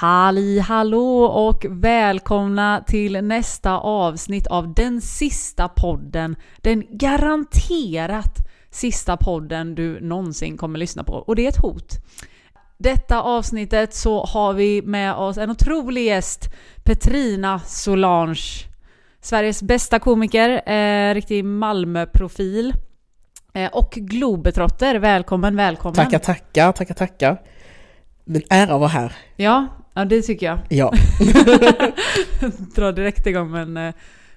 Halli hallå och välkomna till nästa avsnitt av den sista podden. Den garanterat sista podden du någonsin kommer lyssna på. Och det är ett hot. Detta avsnittet så har vi med oss en otrolig gäst, Petrina Solange. Sveriges bästa komiker, eh, riktig Malmö-profil. Eh, och globetrotter. Välkommen, välkommen. Tackar, tackar, tackar, tackar. En ära att vara här. Ja, ja det tycker jag. Ja. Dra direkt igång med en eh,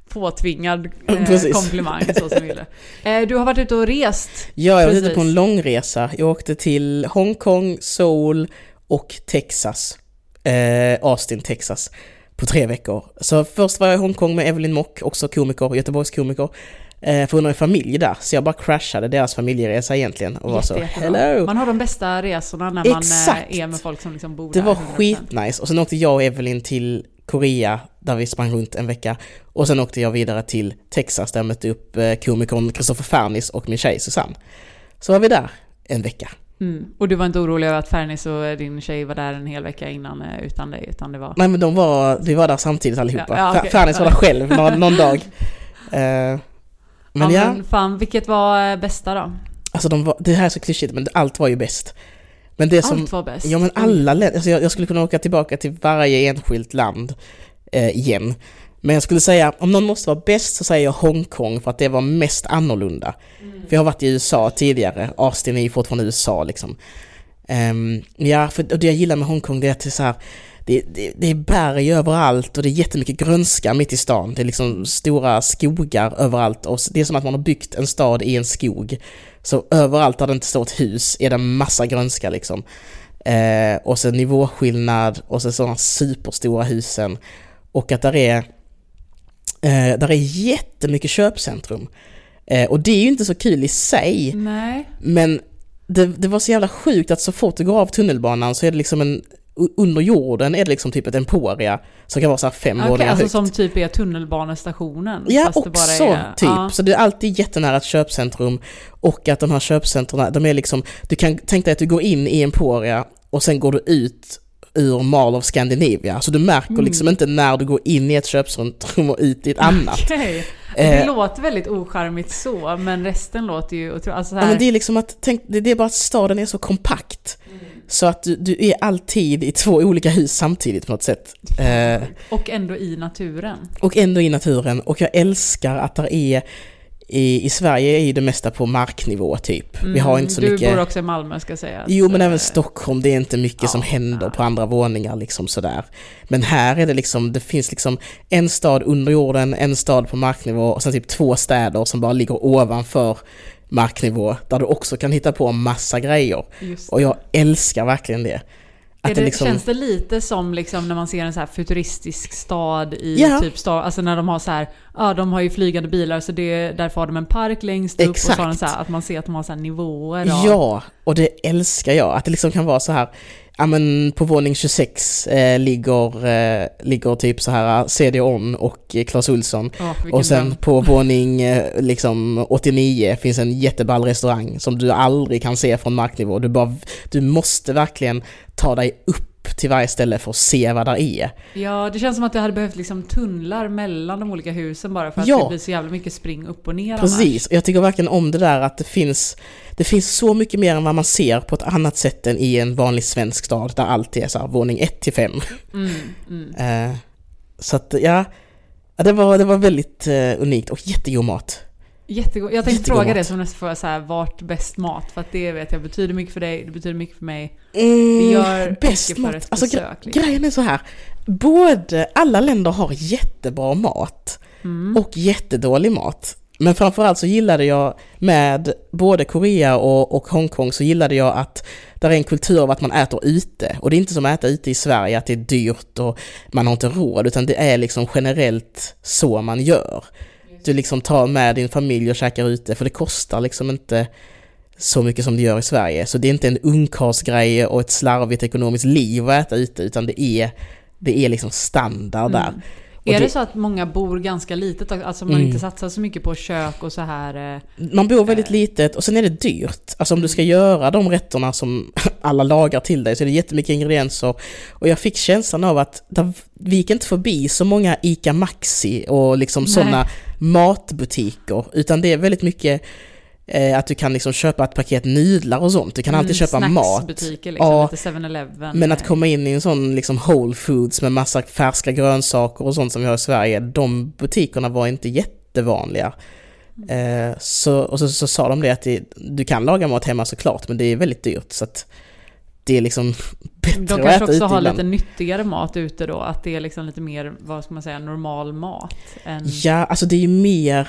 påtvingad eh, komplimang så som vi ville. Eh, du har varit ute och rest. Ja, jag var ute på en långresa. Jag åkte till Hongkong, Seoul och Texas. Eh, Austin, Texas. På tre veckor. Så först var jag i Hongkong med Evelyn Mock, också komiker, Göteborgskomiker. Eh, för hon har en familj där, så jag bara crashade deras familjeresa egentligen och var så hello! Man har de bästa resorna när man Exakt. eh, är med folk som liksom bor Det där. var 100%. skitnice. Och sen åkte jag och Evelyn till Korea, där vi sprang runt en vecka. Och sen åkte jag vidare till Texas, där jag mötte upp eh, komikern Kristoffer Fernis och min tjej Susanne. Så var vi där en vecka. Mm. Och du var inte orolig över att Fernis och din tjej var där en hel vecka innan eh, utan dig, utan det var... Nej men de var, vi var där samtidigt allihopa. Ja, ja, okej. Fernis var där själv någon, någon dag. Eh, men ja, ja, men fan, vilket var eh, bästa då? alltså de var, det här är så klyschigt men allt var ju bäst. Men det som, Allt var bäst. Ja men alla länder, alltså jag, jag skulle kunna åka tillbaka till varje enskilt land eh, igen. Men jag skulle säga, om någon måste vara bäst så säger jag Hongkong för att det var mest annorlunda. För jag har varit i USA tidigare, Austin är ju fortfarande USA liksom. Ehm, ja, för och det jag gillar med Hongkong det är att det är så här, det, det, det är berg överallt och det är jättemycket grönska mitt i stan. Det är liksom stora skogar överallt och det är som att man har byggt en stad i en skog. Så överallt där det inte står ett hus är det massa grönska liksom. Eh, och så nivåskillnad och så sådana superstora husen. Och att där är, eh, där är jättemycket köpcentrum. Eh, och det är ju inte så kul i sig, Nej. men det, det var så jävla sjukt att så fort du går av tunnelbanan så är det liksom en under jorden är det liksom typ ett Emporia som kan vara så här fem Okej, våningar alltså högt. som typ är tunnelbanestationen. Ja, också är, typ. Ja. Så det är alltid jättenära ett köpcentrum och att de här köpcentren, de är liksom, du kan tänka dig att du går in i Emporia och sen går du ut ur Mall of Scandinavia. Så du märker Mm. liksom inte när du går in i ett köpcentrum och ut i ett annat. Okej. Det Eh. låter väldigt ocharmigt så, men resten låter ju otroligt... Alltså så Ja, men det är liksom att, tänk, det det är bara att staden är så kompakt. Så att du, du är alltid i två olika hus samtidigt på något sätt. Eh, Och ändå i naturen. och ändå i naturen. Och jag älskar att där är i, I Sverige är ju det mesta på marknivå typ. Vi har inte så Mm, du mycket... bor också i Malmö ska sägas. Jo men även Stockholm, det är inte mycket som ja, händer nej. på andra våningar liksom sådär. Men här är det liksom, det finns liksom en stad under jorden, en stad på marknivå och sen typ två städer som bara ligger ovanför marknivå där du också kan hitta på massa grejer. Och jag älskar verkligen det. Det, det liksom, Känns det lite som liksom när man ser en så futuristisk stad i Ja. typ stad, alltså när de har så här, ja de har ju flygande bilar så det, därför har de en park längst upp och så har Exakt. så här, att man ser att de har så här nivåer av, Ja, och det älskar jag. Att det liksom kan vara så här, ja men på våning 26 eh, ligger, eh, ligger typ så här CD-ON och eh, Clas Ohlson. Ja, vilken Och sen på våning eh, liksom 89 finns en jätteball restaurang som du aldrig kan se från marknivå. Du, bara, du måste verkligen ta dig upp till varje ställe för att se vad där är. Ja, det känns som att det hade behövt liksom tunnlar mellan de olika husen bara för att Ja. det blir så jävla mycket spring upp och ner Precis, och jag tycker verkligen om det där att det finns Det finns så mycket mer än vad man ser på ett annat sätt än i en vanlig svensk stad där allt är så här, våning 1 till 5. annars. Mm, mm. Eh, så att ja, ja, det var, det var väldigt eh, unikt och jättegod mat. Jättegod. Jag tänkte Jättegod fråga mat. det som nästa fråga, så här, vart bäst mat? För att det vet jag betyder mycket för dig, det betyder mycket för mig. Mm, Vi gör bäst för mat. ett Alltså, besök. liksom. grejen är så här. Både, alla länder har jättebra mat Mm. och jättedålig mat. Men framförallt så gillade jag med både Korea och, och Hongkong så gillade jag att där är en kultur av att man äter ute. Och det är inte som att äta ute i Sverige, att det är dyrt och man har inte råd, utan det är liksom generellt så man gör. Du liksom tar med din familj och käkar ute, för det kostar liksom inte så mycket som det gör i Sverige. Så det är inte en ungkarlsgrej och ett slarvigt ekonomiskt liv att äta ute, utan det är, det är liksom standard där. Mm. Är det- det så att många bor ganska litet? Alltså man Mm. inte satsar så mycket på kök och så här... eh, Man bor väldigt litet och sen är det dyrt. Alltså om du ska göra de rätterna som alla lagar till dig så är det jättemycket ingredienser. Och jag fick känslan av att där, vi gick inte förbi så många ICA Maxi och liksom sådana matbutiker. Utan det är väldigt mycket eh, att du kan liksom köpa ett paket nudlar och sånt. Du kan alltid köpa mat. mm, liksom, Ja, lite 7-Eleven. Men att komma in i en sån liksom Whole Foods med massa färska grönsaker och sånt som vi har i Sverige, de butikerna var inte jättevanliga. Eh, så, och så, så sa de det att det, du kan laga mat hemma såklart, men det är väldigt dyrt så att det är liksom bättre De att kanske äta också har ibland. lite nyttigare mat ute då, att det är liksom lite mer, vad ska man säga, normal mat. Än... Ja, alltså det är ju mer...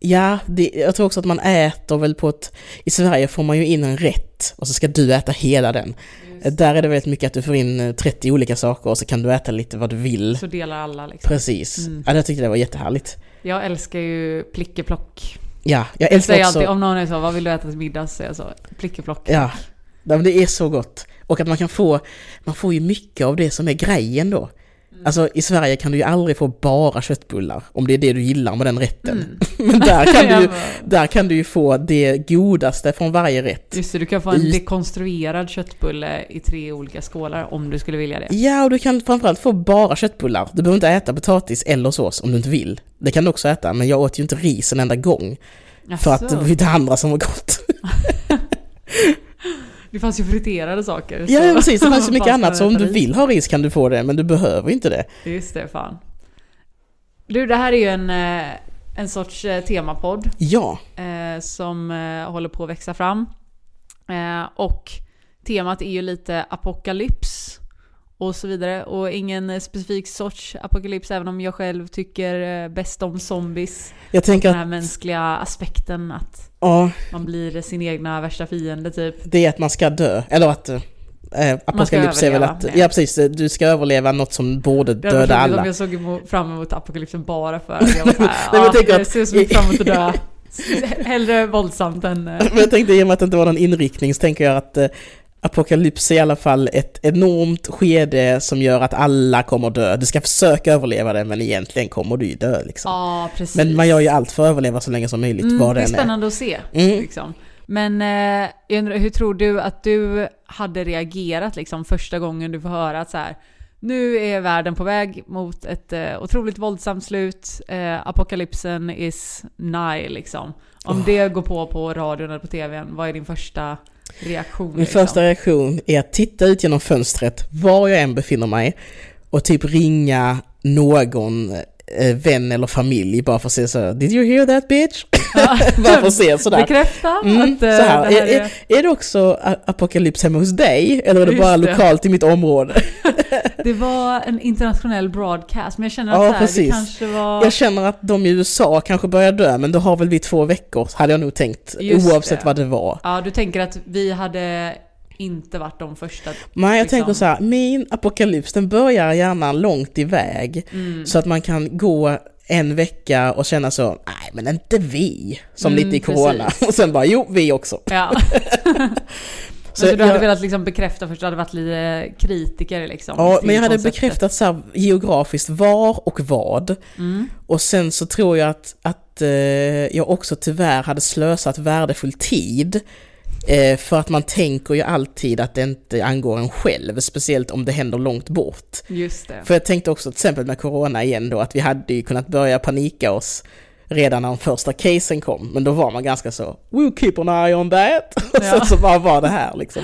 Ja, det, jag tror också att man äter väl på ett... I Sverige får man ju in en rätt och så ska du äta hela den. Eh, Där är det väldigt mycket att du får in eh, 30 olika saker och så kan du äta lite vad du vill. Så delar alla liksom. Precis. Mm. Ja, jag tyckte det var jättehärligt. Jag älskar ju plickeplock. Ja, jag Jag älskar säger också... alltid, om någon är så, vad vill du äta till middag? Så säger jag så, plickeplock. Ja, men det är så gott. Och att man kan få, man får ju mycket av det som är grejen då. Mm. Alltså i Sverige kan du ju aldrig få bara köttbullar, om det är det du gillar med den rätten. Mm. Men där kan, du ju, där kan du ju få det godaste från varje rätt. Just det, du kan få en dekonstruerad köttbulle i tre olika skålar om du skulle vilja det. Ja, och du kan framförallt få bara köttbullar. Du behöver inte äta potatis eller sås om du inte vill. Det kan du också äta, men jag åt ju inte ris en enda gång. För att det var det andra som var gott. Det fanns ju friterade saker. Ja, så- precis. Det fanns ju mycket annat. Så om du vill ha ris kan du få det, men du behöver inte det. Just det, fan. Du, det här är ju en, eh, en sorts eh, temapodd Ja, eh, som håller på att växa fram. Eh, och temat är ju lite apokalyps och så vidare. Och ingen eh, specifik sorts apokalyps, även om jag själv tycker eh, bäst om zombies. jag tänker Den att här mänskliga aspekten att ja, man blir sin egna värsta fiende typ. det är att man ska dö. Eller att... Eh, apokalyps är väl att... ja. Ja, precis. Du ska överleva något som borde varit döda alla. jag såg emot, fram emot apokalypsen bara för att jag var såhär, men jag ja, tänker jag att- ser mycket fram emot att dö. Hellre våldsamt än... eh, Men jag tänkte i och med att det inte var någon inriktning så tänker jag att eh, apokalyps är i alla fall ett enormt skede som gör att alla kommer dö. Du ska försöka överleva det men egentligen kommer du ju dö liksom. Ja, precis. Men man gör ju allt för att överleva så länge som möjligt, Mm, vad det är än är. spännande att se. Mm. Liksom. Men eh, jag undrar, hur tror du att du hade reagerat liksom, första gången du får höra att så här, nu är världen på väg mot ett eh, otroligt våldsamt slut, eh, apokalypsen is nigh liksom. Om Oh. det går på på radion eller på tvn, vad är din första reaktion? Min liksom? första reaktion är att titta ut genom fönstret, var jag än befinner mig, och typ ringa någon vän eller familj bara för att se så Did you hear that bitch? Ja. bara för att se sådär. Bekräfta Mm, att eh, så här, det här är, är... är, det också apokalyps hemma hos dig? Eller är det Just bara det. lokalt i mitt område? Det var en internationell broadcast, men jag känner att Ja, här, det kanske var... Jag känner att de i USA kanske börjar dö, men då har väl vi två veckor, hade jag nog tänkt, Just oavsett det. vad det var. Ja, du tänker att vi hade inte varit de första. Men jag Liksom. tänker så här, min apokalyps den börjar gärna långt iväg. Mm. Så att man kan gå en vecka och känna så, nej men inte vi. Som Mm, lite i corona. precis. Och sen bara, jo vi också. Ja. Så men så du hade jag- velat liksom bekräfta först, du hade varit lite kritiker liksom? Ja, men jag hade konceptet. bekräftat så här, geografiskt var och vad. Mm. Och sen så tror jag att, att eh, jag också tyvärr hade slösat värdefull tid. Eh, för att man tänker ju alltid att det inte angår en själv, speciellt om det händer långt bort. Just det. För jag tänkte också till exempel med corona igen då, att vi hade ju kunnat börja panika oss redan när de första casen kom. Men då var man ganska så, we'll keep an eye on that. Och Ja. sen så bara var det här liksom.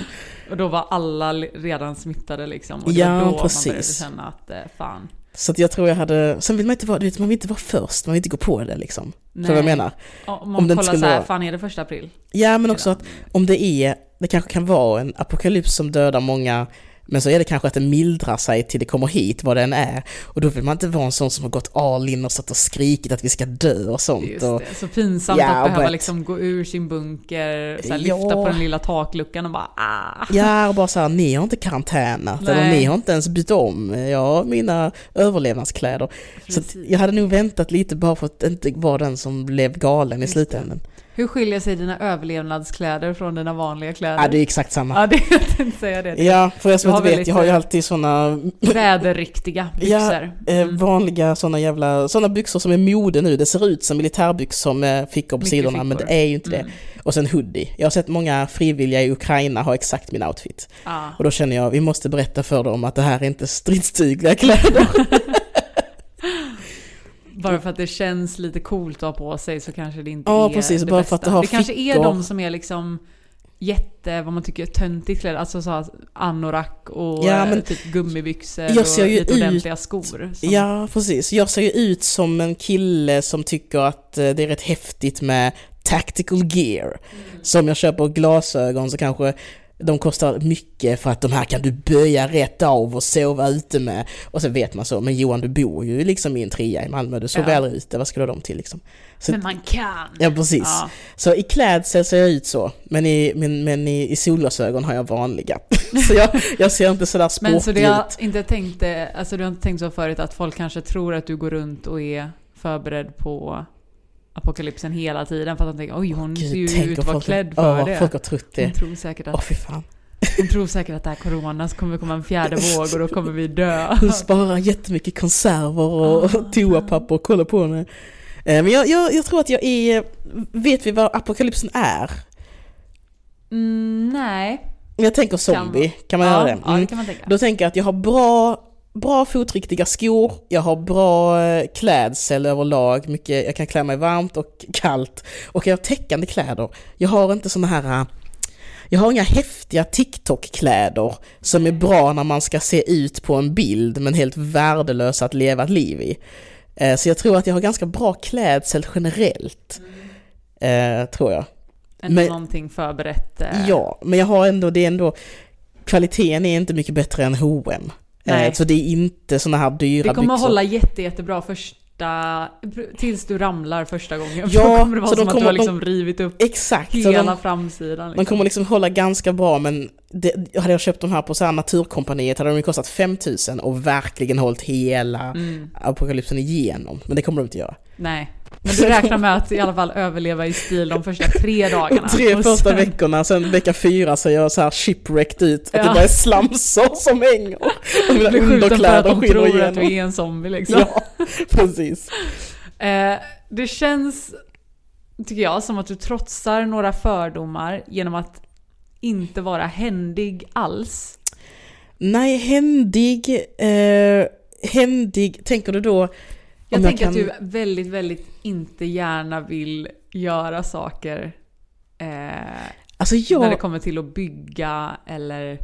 Och då var alla redan smittade liksom. Och det Ja, var då man började precis. känna att eh, fan. Så att jag tror jag hade, sen vill man inte vara, du vet, man vill inte vara först, man vill inte gå på det liksom. Så vad jag menar? Om Om man kollar skulle så här, vara- fan är det första april? Ja men också att om det är, det kanske kan vara en apokalyps som dödar många, men så är det kanske att det mildrar sig till det kommer hit, vad den är. Och då vill man inte vara en sån som har gått all in och satt och skrikit att vi ska dö och sånt. Just och, det. Så pinsamt Ja, att behöva liksom gå ur sin bunker, så här, Ja. lyfta på den lilla takluckan och bara ah. Ja, och bara så här, ni har inte karantänat, eller ni har inte ens bytt om, jag har mina överlevnadskläder. Så Precis. jag hade nog väntat lite bara för att inte vara den som blev galen i slutändan. Hur skiljer sig dina överlevnadskläder från dina vanliga kläder? Ja, det är exakt samma. Ja, det jag tänkte säga det. Ja, för er som inte vet, jag har ju eh, alltid såna Väderriktiga byxor. eh, Mm. vanliga såna jävla, såna byxor som är mode nu. Det ser ut som militärbyxor med fickor på Mycket sidorna, men fickor. det är ju inte det. Mm. Och sen hoodie. Jag har sett många frivilliga i Ukraina ha exakt min outfit. Ja. Och då känner jag, vi måste berätta för dem att det här är inte stridsdugliga kläder. Bara för att det känns lite coolt att ha på sig så kanske det inte Ja, är precis. det Bara bästa. för att det har det kanske är fickor. de som är liksom jätte, vad man tycker är töntigt kläder. Alltså så anorak och Ja, eh, men typ gummibyxor jag ser och lite ut- ordentliga skor. som- Ja, precis. Jag ser ju ut som en kille som tycker att eh, det är rätt häftigt med tactical gear. Så om jag köper glasögon så kanske de kostar mycket för att de här kan du böja rätt av och sova ute med. Och så vet man så, men Johan du bor ju liksom i en trea i Malmö, du sover Ja. aldrig ute, vad du ha dem till liksom? Så, Men man kan! ja precis. Ja. Så i klädsel ser jag ut så, men i, men, men i, i solglasögon har jag vanliga. så jag, jag ser inte sådär sportig Men så det har ut. inte tänkt, alltså du har inte tänkt så förut att folk kanske tror att du går runt och är förberedd på apokalypsen hela tiden för att de tänker oj hon ser ju ut att vara klädd för ja, det. folk har trott det. Hon tror säkert Åh att, fy fan. hon tror säkert att det här corona så kommer komma en fjärde våg och då kommer vi dö. Hon sparar jättemycket konserver och Ah. toapapper och kollar på henne. Eh, Men jag, jag, jag tror att jag är... Vet vi vad apokalypsen är? Mm, nej. Jag tänker zombie, kan, man ja, göra det? Ja, det Mm. kan man tänka. Då tänker jag att jag har bra, bra fotriktiga skor, jag har bra eh, klädsel överlag, mycket, jag kan klä mig varmt och kallt. Och jag har täckande kläder. Jag har inte såna här... eh, Jag har inga häftiga TikTok-kläder som är bra när man ska se ut på en bild men helt värdelösa att leva ett liv i. Eh, Så jag tror att jag har ganska bra klädsel generellt. Eh, tror jag. Ändå men- någonting förberett. Ja, men jag har ändå, det är ändå, kvaliteten är inte mycket bättre än H&M. Nej. Eh, Så det är inte såna här dyra Det kommer byxor. hålla jätte, jättebra första... Tills du ramlar första gången. Ja, Då kommer det vara så de som att du kommer- har liksom rivit upp Exakt, hela de, framsidan. Liksom. man kommer liksom hålla ganska bra men det, hade jag köpt de här på så här Naturkompaniet hade de ju kostat 5000 och verkligen hållit hela Mm, apokalypsen igenom. Men det kommer de inte göra. nej. Men du räknar med att i alla fall överleva i stil de första tre dagarna. Tre första sen- veckorna, sen vecka fyra så är jag så här shipwrecked ut. Att Ja. det bara är slamsor som hänger. Och mina att underkläder de skiner tror att igenom. du är en zombie liksom. Ja, precis. Eh, det känns, tycker jag, som att du trotsar några fördomar genom att inte vara händig alls. Nej, händig, eh, händig, tänker du då? Jag tänker kan- att du väldigt, väldigt inte gärna vill göra saker eh, Alltså när det jag, kommer till att bygga eller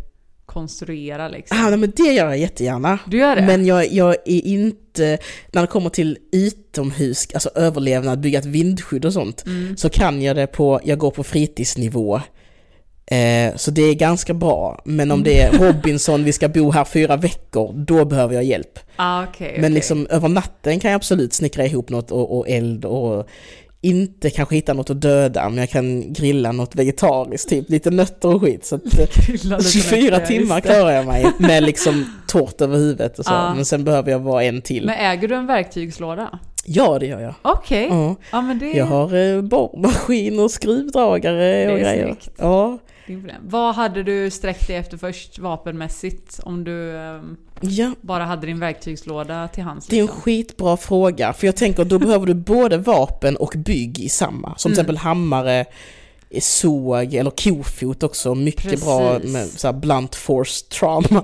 konstruera liksom. ah, nej, men det gör jag jättegärna. Du gör det? Men jag, jag är inte, när det kommer till utomhus, alltså överlevnad, bygga ett vindskydd och sånt, Mm. så kan jag det på, jag går på fritidsnivå. Eh, så det är ganska bra. Men om det är Robinson, vi ska bo här fyra veckor, då behöver jag hjälp. Ah, okay, Men liksom över natten kan jag absolut snickra ihop något och, och eld och inte kanske hitta något att döda, men jag kan grilla något vegetariskt, typ lite nötter och skit. Så att, eh, 24 timmar klarar jag mig med liksom torrt över huvudet och så. Ja. Men sen behöver jag vara en till. Men äger du en verktygslåda? Ja, det gör jag. Okej. Ja. Ja men det Jag har eh, borrmaskin och skruvdragare och grejer. snyggt. Ja. Vad hade du sträckt dig efter först vapenmässigt? Om du ehm, ja, bara hade din verktygslåda till hands? det är en liksom? skitbra fråga. För jag tänker då behöver du både vapen och bygg i samma. Som Mm. till exempel hammare, eh, såg eller kofot också. Mycket bra Precis. med så här blunt force trauma.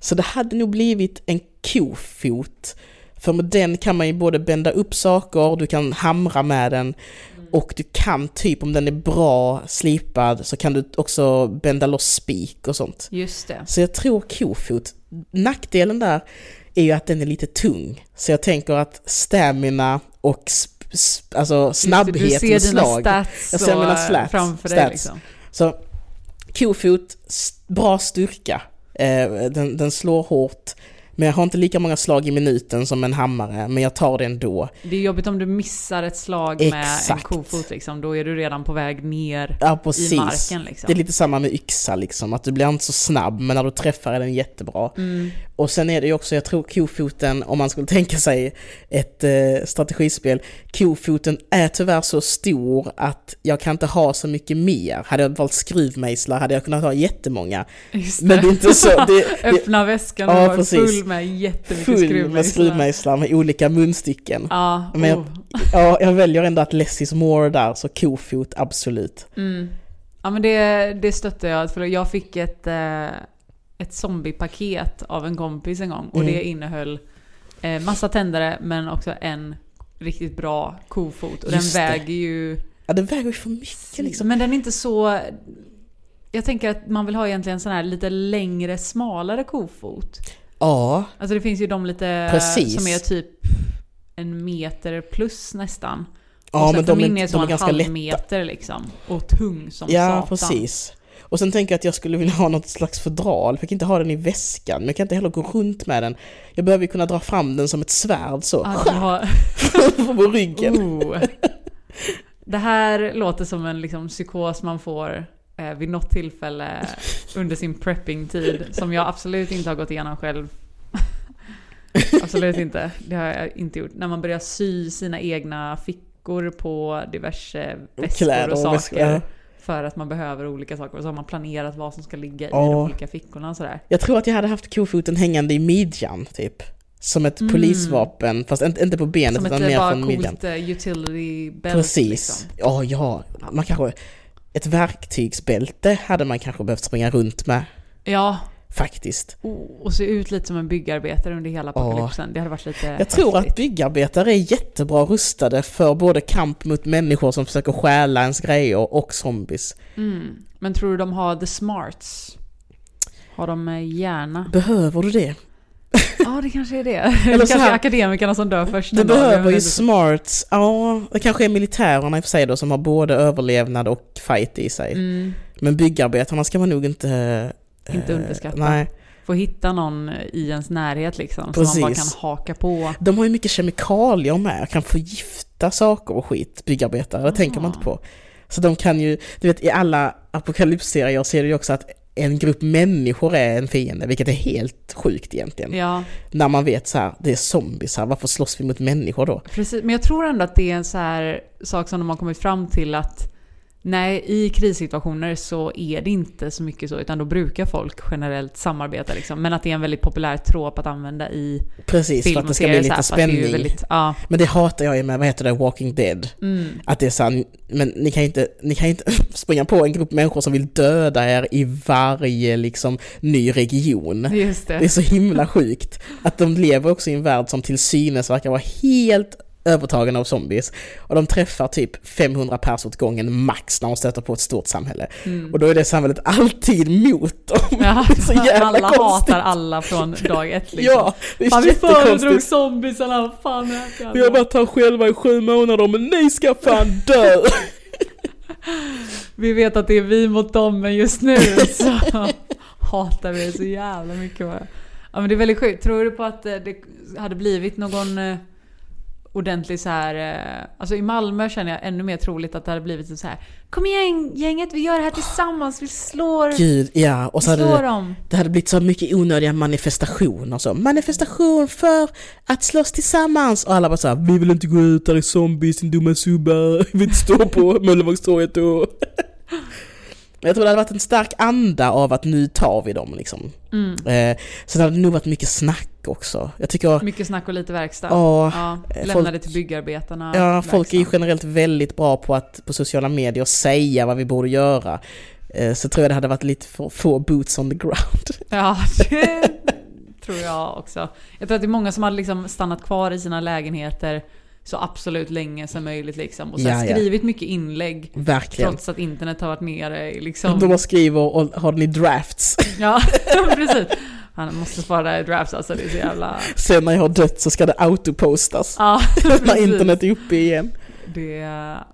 Så det hade nog blivit en kofot. För med den kan man ju både bända upp saker, du kan hamra med den och du kan typ om den är bra slipad så kan du också bända loss spik och sånt. Just det. Så jag tror kofot. Nackdelen där är ju att den är lite tung. Så jag tänker att stamina och sp- sp- alltså snabbhet du ser med slag. stats, Jag ser mina eh, slats- framför dig liksom. Så kofot, bra styrka. Eh, den, den slår hårt. Men jag har inte lika många slag i minuten som en hammare, men jag tar det ändå. Det är jobbigt om du missar ett slag med en Exakt. kofot liksom. Då är du redan på väg ner Ja, i marken liksom. Det är lite samma med yxa liksom, att du blir inte så snabb, men när du träffar är den jättebra. Mm. Och sen är det ju också, jag tror kofoten, om man skulle tänka sig ett eh, strategispel, kofoten är tyvärr så stor att jag kan inte ha så mycket mer. Hade jag valt skruvmejslar hade jag kunnat ha jättemånga. Just Men det är inte så, det, det Öppna väskan och Ja, var precis. full med jättemycket full med skruvmejslar. skruvmejslar med olika munstycken. Ja, Men jag- oh. Ja, jag väljer ändå att less is more där, så kofot absolut. mm. ja men det, det stöttar jag. För jag fick ett, eh, ett zombiepaket av en kompis en gång. Och Mm. det innehöll eh, massa tändare men också en riktigt bra kofot. Och Just det. den väger ju... Ja, det väger ju för mycket liksom. Men den är inte så... Jag tänker att man vill ha egentligen sån här lite längre, smalare kofot. Ja, Alltså det finns ju de lite Precis. som är typ en meter plus nästan. ja och men de min är, är de är ganska lätta. meter liksom. Och tung som Ja, satan. precis. Och sen tänker jag att jag skulle vilja ha något slags fodral, för jag kan inte ha den i väskan, men jag kan inte heller gå runt med den. Jag behöver ju kunna dra fram den som ett svärd så, Ja, har... på ryggen. oh. Det här låter som en liksom, psykos man får eh, vid något tillfälle under sin prepping-tid. Som jag absolut inte har gått igenom själv. absolut inte. Det har jag inte gjort. När man börjar sy sina egna fickor på diverse väskor Kläder och och saker. För att man behöver olika saker. Och så har man planerat vad som ska ligga i Ja. de olika fickorna och sådär. Jag tror att jag hade haft kofoten hängande i midjan, typ. Som ett Mm. polisvapen, fast inte, inte på benet Som ett utan mer från midjan. coolt eh, utility belt Precis. liksom. Ja, ja. Man kanske... Ett verktygsbälte hade man kanske behövt springa runt med, Ja, faktiskt. Och se ut lite som en byggarbetare under hela apokalypsen. Det hade varit lite Jag tror att häftigt. byggarbetare är jättebra rustade för både kamp mot människor som försöker stjäla ens grejer och zombies. Mm. Men tror du de har the smarts? Har de eh, hjärna? Behöver du det? Ja, det kanske är det. Eller det kanske här- är akademikerna som dör först. Jag behöver ju smarts, ja, det kanske är militärerna i och för sig då som har både överlevnad och fight i sig. Mm. Men byggarbetarna ska man nog inte... eh, Inte underskatta. Nej. Få hitta någon i ens närhet liksom. Som man bara kan Precis. haka på. De har ju mycket kemikalier med, kan förgifta saker och skit, byggarbetare, det tänker man inte på. Så de kan ju, du vet i alla apokalypsserier ser du ju också att en grupp människor är en fiende, vilket är helt sjukt egentligen. Ja, När man vet så här, det är zombies här, varför slåss vi mot människor då? precis. Men jag tror ändå att det är en så här sak som de har kommit fram till att Nej, i krissituationer så är det inte så mycket så, utan då brukar folk generellt samarbeta liksom. Men att det är en väldigt populär tråp att använda i Precis, för film att och det ska bli lite här, för att det spänning. väldigt, ja, Men det hatar jag ju med, vad heter det, Walking Dead. mm, Att det är såhär, men ni kan inte, ni kan inte springa på en grupp människor som vill döda er i varje liksom ny region. just det. Det är så himla sjukt att de lever också i en värld som till synes verkar vara helt övertagen av zombies. Och de träffar typ 500 pers åt gången max när de stöter på ett stort samhälle. Mm. Och då är det samhället alltid mot dem. Ja, Det är så jävla alla konstigt. hatar alla från dag ett liksom. Ja, det är Fan, vi föredrog zombiesarna, fan det? Vi har varit här själva i sju månader men ni ska fan dö! Vi vet att det är vi mot dem, men just nu så hatar vi så jävla mycket. Ja men det är väldigt sjukt. Tror du på att eh, det hade blivit någon eh, ordentlig så här. eh, Alltså i Malmö känner jag ännu mer troligt att det hade blivit så här. Kom igen gänget, vi gör det här tillsammans, vi slår, Gud, ja. Och så vi hade slår det, dem. det hade blivit så mycket onödiga manifestationer så. Manifestation för att slåss tillsammans! Och alla bara såhär, vi vill inte gå ut, där är zombies, din dumma subbar, vi vill inte stå på Möllevångstorget och... Jag tror det hade varit en stark anda av att nu tar vi dem liksom. Mm. Eh, sen hade det nog varit mycket snack också. Jag tycker, Mycket snack och lite verkstad. ja, Ja, lämna det till byggarbetarna. ja folk är ju generellt väldigt bra på att på sociala medier säga vad vi borde göra. Eh, så tror jag det hade varit lite för få boots on the ground. Ja, det tror jag också. Jag tror att det är många som hade liksom stannat kvar i sina lägenheter så absolut länge som möjligt liksom. Och sen skrivit mycket inlägg. Verkligen. Trots att internet har varit nere liksom... De bara skriver och har den i drafts. Ja, precis. Han måste spara här i drafts alltså, det är så jävla... Sen när jag har dött så ska det autopostas. Ja, när internet är uppe igen. Det...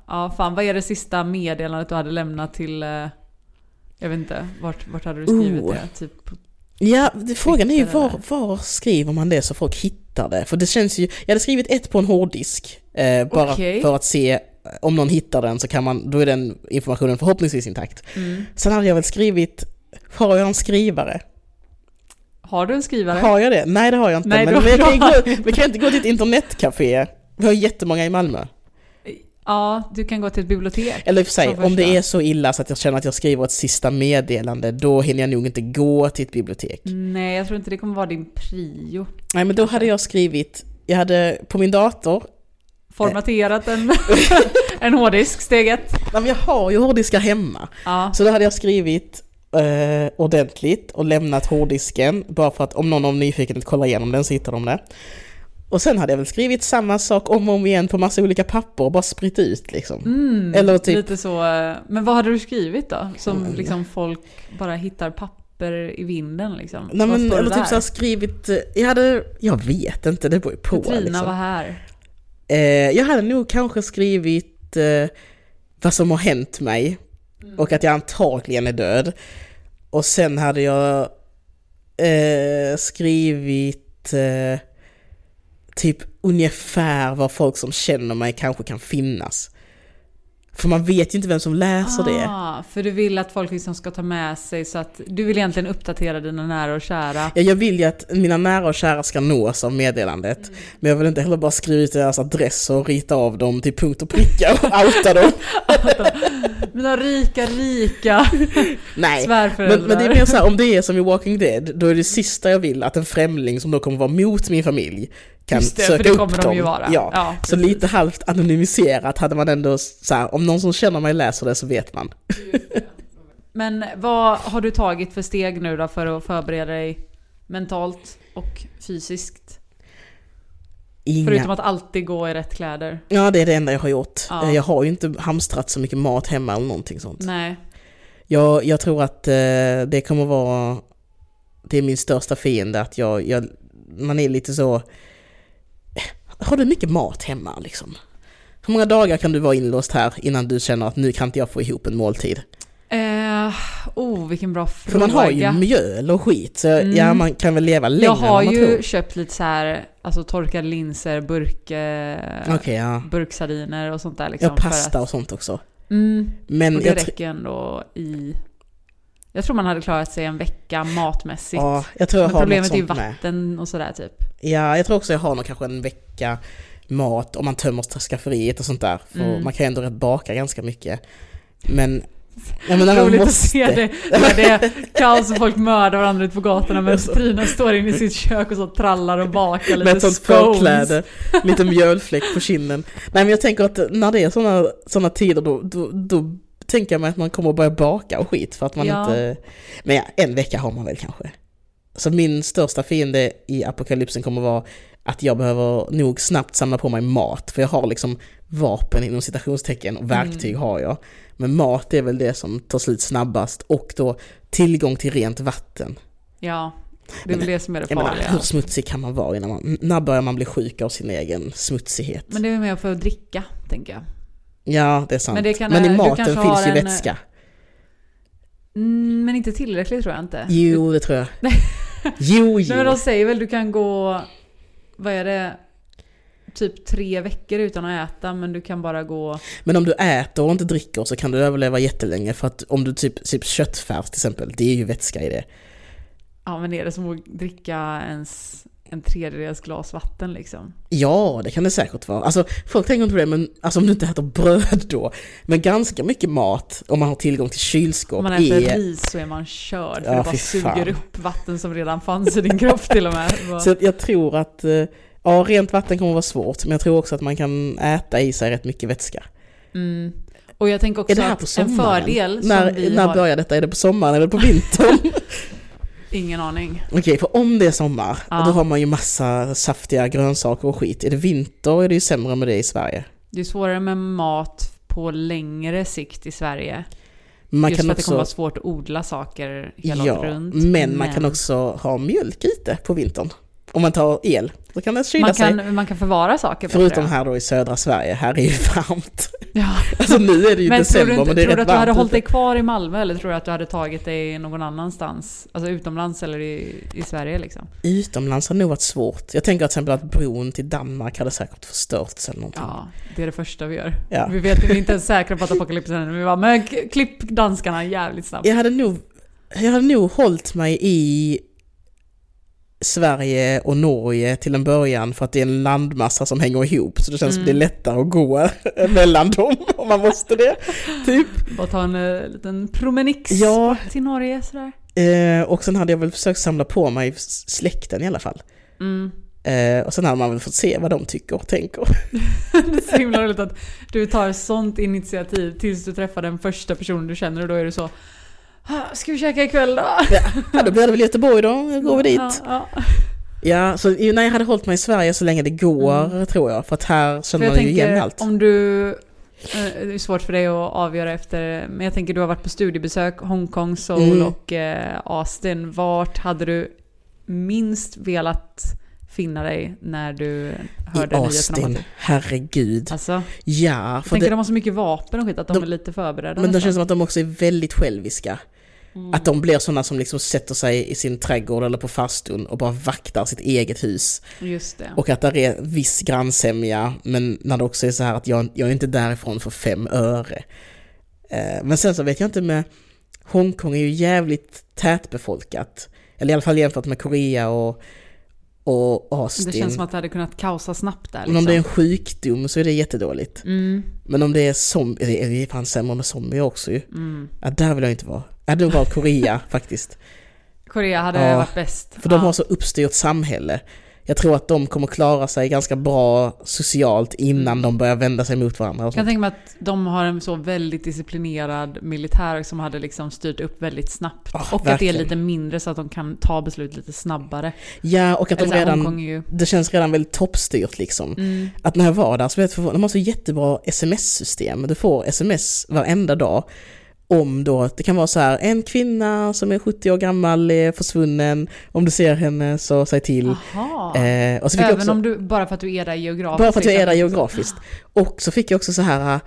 Ja, fan vad är det sista meddelandet du hade lämnat till... eh, Jag vet inte, vart, vart hade du skrivit Oh. det? Typ Ja, frågan är ju var, var skriver man det så folk hittar det? För det känns ju, jag hade skrivit ett på en hårddisk, eh, bara Okej. för att se eh, om någon hittar den så kan man, då är den informationen förhoppningsvis intakt. Mm. Sen hade jag väl skrivit, har jag en skrivare? Har du en skrivare? Har jag det? Nej det har jag inte. Nej, men vi kan, gå, vi kan inte gå till ett internetcafé. Vi har jättemånga i Malmö. Ja, du kan gå till ett bibliotek. Eller för sig, om det är så illa så att jag känner att jag skriver ett sista meddelande, då hinner jag nog inte gå till ett bibliotek. Nej, jag tror inte det kommer vara din prio. Nej men då hade jag skrivit, jag hade på min dator, Formaterat en, en hårddisk, steg ett. nej men jag har ju hårddiskar hemma. Ja. Så då hade jag skrivit eh, ordentligt och lämnat hårddisken, bara för att om någon av nyfikenhet kollar igenom den så hittar de det. Och sen hade jag väl skrivit samma sak om och om igen på massa olika papper och bara spritt ut liksom. Mm, Eller typ- Lite så. eh, Men vad hade du skrivit då? Som liksom folk bara hittar papper i vinden liksom? Nej men, eller typ så här skrivit, eh, jag hade, jag vet inte, det beror ju på Petrina liksom. var här. Eh, jag hade nog kanske skrivit eh, vad som har hänt mig Mm. och att jag antagligen är död. Och sen hade jag eh, skrivit eh, typ ungefär var folk som känner mig kanske kan finnas. För man vet ju inte vem som läser det. Ah, för du vill att folk liksom ska ta med sig så att du vill egentligen uppdatera dina nära och kära. Ja, jag vill ju att mina nära och kära ska nås av meddelandet. Men jag vill inte heller bara skriva ut deras adress och rita av dem till punkt och pricka och outa dem. Mina rika, rika Nej. Men, men det är mer så här, om det är som i Walking Dead, då är det sista jag vill att en främling som då kommer vara mot min familj kan Just det, söka för det upp kommer dem. de ju vara. Ja. Ja, så lite halvt anonymiserat hade man ändå så här, om någon som känner mig läser det så vet man. Men vad har du tagit för steg nu då för att förbereda dig mentalt och fysiskt? Inga. Förutom att alltid gå i rätt kläder. Ja, det är det enda jag har gjort. Ja. Eh, Jag har ju inte hamstrat så mycket mat hemma eller någonting sånt. Nej. Jag, jag tror att eh, det kommer vara, det är min största fiende att jag, jag, man är lite så, har du mycket mat hemma liksom? Hur många dagar kan du vara inlåst här innan du känner att nu kan inte jag få ihop en måltid? Eh, oh, vilken bra fråga. För man har ju mjöl och skit, så Mm. ja man kan väl leva längre Jag har än man ju tror. köpt lite så här, alltså torkade linser, burk, Okej, ja. burksardiner och sånt där liksom. Ja, pasta att, och sånt också. mm, Men och det jag, räcker ändå i... Jag tror man hade klarat sig en vecka matmässigt. ja, jag tror jag Men har problemet är ju sånt med. vatten och sådär typ. Ja, jag tror också jag har nog kanske en vecka mat om man tömmer skafferiet och sånt där. För Mm. man kan ju ändå rätt baka ganska mycket. Men... Ja, men Roligt måste. att se det. När det är kaos och folk mördar varandra ute på gatorna men. Trina står inne i sitt kök och så trallar och bakar lite Med ett sånt scones. förkläde, lite mjölfläck på kinden. Nej men jag tänker att när det är såna, såna tider då, då, då tänker jag mig att man kommer att börja baka och skit för att man Ja. inte... Men ja, en vecka har man väl kanske. Så min största fiende i apokalypsen kommer vara att jag behöver nog snabbt samla på mig mat. För jag har liksom vapen inom citationstecken och verktyg Mm. har jag. Men mat är väl det som tar slut snabbast och då tillgång till rent vatten. Ja, det är väl det som är det Jag menar, farliga. hur smutsig kan man vara innan man, när börjar man bli sjuk av sin egen smutsighet? Men det är mer för att dricka, tänker jag. Ja, det är sant. Men Men, det kan- i du maten finns ju en- vätska. Mm, men inte tillräckligt tror jag inte. Jo, det tror jag. jo, Nej, men de jo. säger väl du kan gå, vad är det, typ tre veckor utan att äta men du kan bara gå... Men om du äter och inte dricker så kan du överleva jättelänge för att om du typ, typ köttfärs till exempel, det är ju vätska i det. Ja men är det som att dricka ens en tredjedels glas vatten liksom? Ja, det kan det säkert vara. Alltså, folk tänker inte på det, men alltså om du inte äter bröd då. Men ganska mycket mat, om man har tillgång till kylskåp, Om man äter är... ris så är man körd för Ja, det bara suger upp vatten som redan fanns i din kropp till och med. Så att jag tror att, eh, ja, rent vatten kommer vara svårt, men jag tror också att man kan äta i sig rätt mycket vätska. Mm. Och jag tänker också att en fördel som när, vi när har... börjar detta? Är det på sommaren eller på vintern? Ingen aning. Okej, för om det är sommar, Ja. då har man ju massa saftiga grönsaker och skit. Är det vinter är det ju sämre med det i Sverige. Det är svårare med mat på längre sikt i Sverige. Man Just för att det kommer vara svårt att odla saker hela ja, runt. men man kan också ha mjölk ute på vintern. Om man tar el, då kan det kyla Man sig. kan, man kan förvara saker bättre. Förutom här då i södra Sverige, här är ju varmt. Ja. Alltså nu är det ju Men december inte, men det är tror du rätt att du hade varmt hållit dig kvar i Malmö eller tror du att du hade tagit dig någon annanstans? Alltså utomlands eller i, i Sverige liksom? Utomlands hade nog varit svårt. Jag tänker till exempel att bron till Danmark hade säkert förstörts eller någonting. Ja, det är det första vi gör. Ja. Vi vet vi är inte ens säkra på att apokalypsen händer, vi bara men klipp danskarna jävligt snabbt. Jag hade nog, jag hade nog hållit mig i Sverige och Norge till en början för att det är en landmassa som hänger ihop så det känns som Mm. det är lättare att gå mellan dem om man måste det. Typ. Bara ta en eh, liten promenix Ja. till Norge sådär. Eh, och sen hade jag väl försökt samla på mig släkten i alla fall. Mm. Eh, och sen hade man väl fått se vad de tycker och tänker. Det är så himla roligt att du tar sånt initiativ tills du träffar den första personen du känner och då är du så "Ah, Ska vi käka ikväll då? Ja, då blir det väl Göteborg då, då går vi dit. Ja, ja. Ja, så nej, jag hade hållit mig i Sverige så länge det går tror jag. För att här känner jag man ju igen allt. om du eh, det är svårt för dig att avgöra efter, men jag tänker du har varit på studiebesök, Hongkong, Seoul Mm. och eh, Austin. Vart hade du minst velat finna dig när du I hörde nyheten om Austin, att... herregud. Alltså, Ja, jag för tänker det, de har så mycket vapen och skit att de, De- är lite förberedda men det känns som att de också är väldigt själviska. Mm. Att de blir sådana som liksom sätter sig i sin trädgård eller på fastun och bara vaktar sitt eget hus. Just det. Och att det är viss grannsämja, men när det också är så här att jag, jag är inte därifrån för fem öre. Eh, men sen så vet jag inte med Hongkong är ju jävligt tätbefolkat. Eller i alla fall jämfört med Korea och, och Austin. det känns som att det hade kunnat kaosa snabbt där Men om det är en liksom. sjukdom så är det jättedåligt. Mm, Men om det är zombier, det är fan sämre med zombier också ju. mm. Ja, där vill jag inte vara. Jag hade nog valt Korea faktiskt. Korea hade Ja, varit bäst. För de har så uppstyrt samhälle. Jag tror att de kommer klara sig ganska bra socialt innan de börjar vända sig mot varandra. Jag kan tänka mig att de har en så väldigt disciplinerad militär som hade liksom styrt upp väldigt snabbt. Ja, och att det är verkligen. lite mindre så att de kan ta beslut lite snabbare. Ja, och att de redan, det känns redan väldigt toppstyrt liksom. Mm, Att när jag var där så blev jag förvånad, de har så jättebra sms-system. Du får sms varenda dag om då, det kan vara så här, en kvinna som är 70 år gammal är försvunnen, om du ser henne så säg till. Eh, och så fick jag Även också, om du, bara för att du är där geografiskt? bara för att jag är där liksom. geografiskt. Och så fick jag också så här,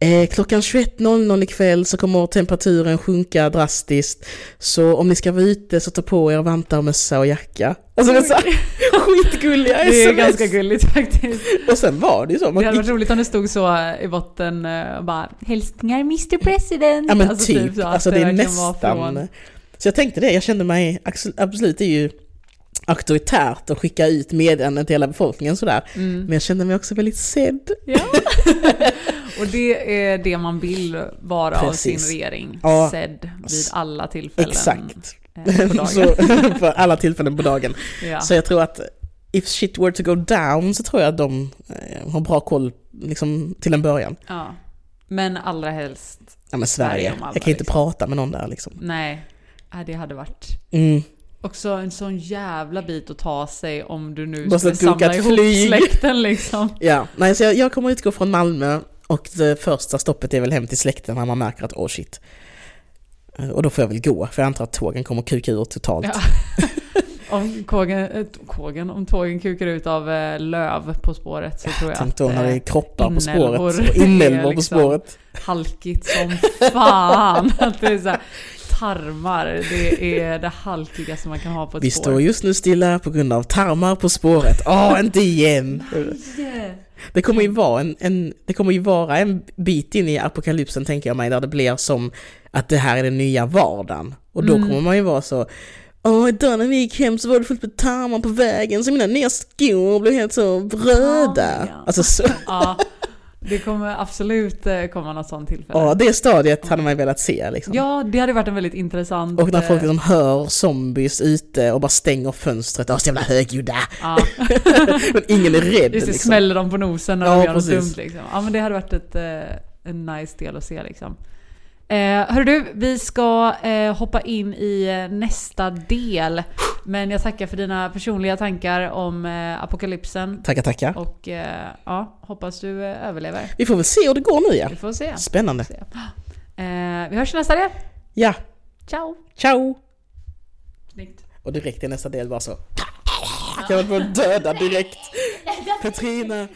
eh, klockan 21.00 ikväll så kommer temperaturen sjunka drastiskt. Så om ni ska vara ute så ta på er vantar, mössa och jacka. Alltså det är så här, skitgulliga Det är sms. ganska gulligt faktiskt. Och sen var det ju så. Det Man hade gick, varit roligt om det stod så i botten eh, och bara “Hälsningar Mr President”. ja men Alltså, typ, så att alltså det är nästan. från- Så jag tänkte det, jag kände mig, absolut det är ju auktoritärt att skicka ut meddelanden till hela befolkningen sådär. Mm. Men jag kände mig också väldigt sedd. Ja. och det är det man vill vara av sin Precis. regering. Ja. Sedd vid alla tillfällen. Exakt. eh, så, för alla tillfällen på dagen. ja. Så jag tror att if shit were to go down så tror jag att de eh, har bra koll liksom, till en början. ja. Men allra helst, Ja men Sverige, alla, jag kan inte liksom. prata med någon där liksom. nej. Det hade varit Mm. också en sån jävla bit att ta sig om du nu Måste skulle samla ihop flyg. släkten liksom. Ja, nej så jag, jag kommer utgå från Malmö och det första stoppet är väl hem till släkten när man märker att åh shit. Eh, Och då får jag väl gå, för jag antar att tågen kommer kuka ur totalt. Ja. Om, kågen, eh, kågen, om tågen kukar ut av eh, löv på spåret så tror jag Tänk då när det är kroppar på spåret och inälvor på liksom- spåret. halkigt som fan. Att det är så här, tarmar, det är det halkigaste man kan ha på ett Vi spår. står just nu stilla på grund av tarmar på spåret. Åh, inte igen! Yeah. Det kommer ju vara en, en, det kommer ju vara en bit in i apokalypsen tänker jag mig, där det blir som att det här är den nya vardagen. Och då Mm. kommer man ju vara så Åh, idag när vi gick hem så var det fullt med tarmar på vägen så mina nya skor blev helt så röda. Ja. Alltså så, Ja, det kommer absolut eh, komma något sånt tillfälle. ja, det stadiet hade man ju velat se liksom. Ja, det hade varit en väldigt intressant... Och när folk eh, liksom hör zombies ute och bara stänger fönstret, åh så jävla högljudda. Ja, Men ingen är rädd just det, liksom. smäller dem på nosen när Ja, de gör något precis. dumt liksom. Ja men det hade varit ett, eh, en nice del att se liksom. Eh, hör du, vi ska eh, hoppa in i eh, nästa del. Men jag tackar för dina personliga tankar om eh, apokalypsen. Tackar, tackar. Och eh, ja, hoppas du eh, överlever. Vi får väl se hur det går nu ja. Vi får se. Spännande. se. Eh, vi hörs i nästa del. Ja, Ciao! ciao! Snyggt. Och direkt i nästa del bara så. kan väl få döda direkt. Petrina!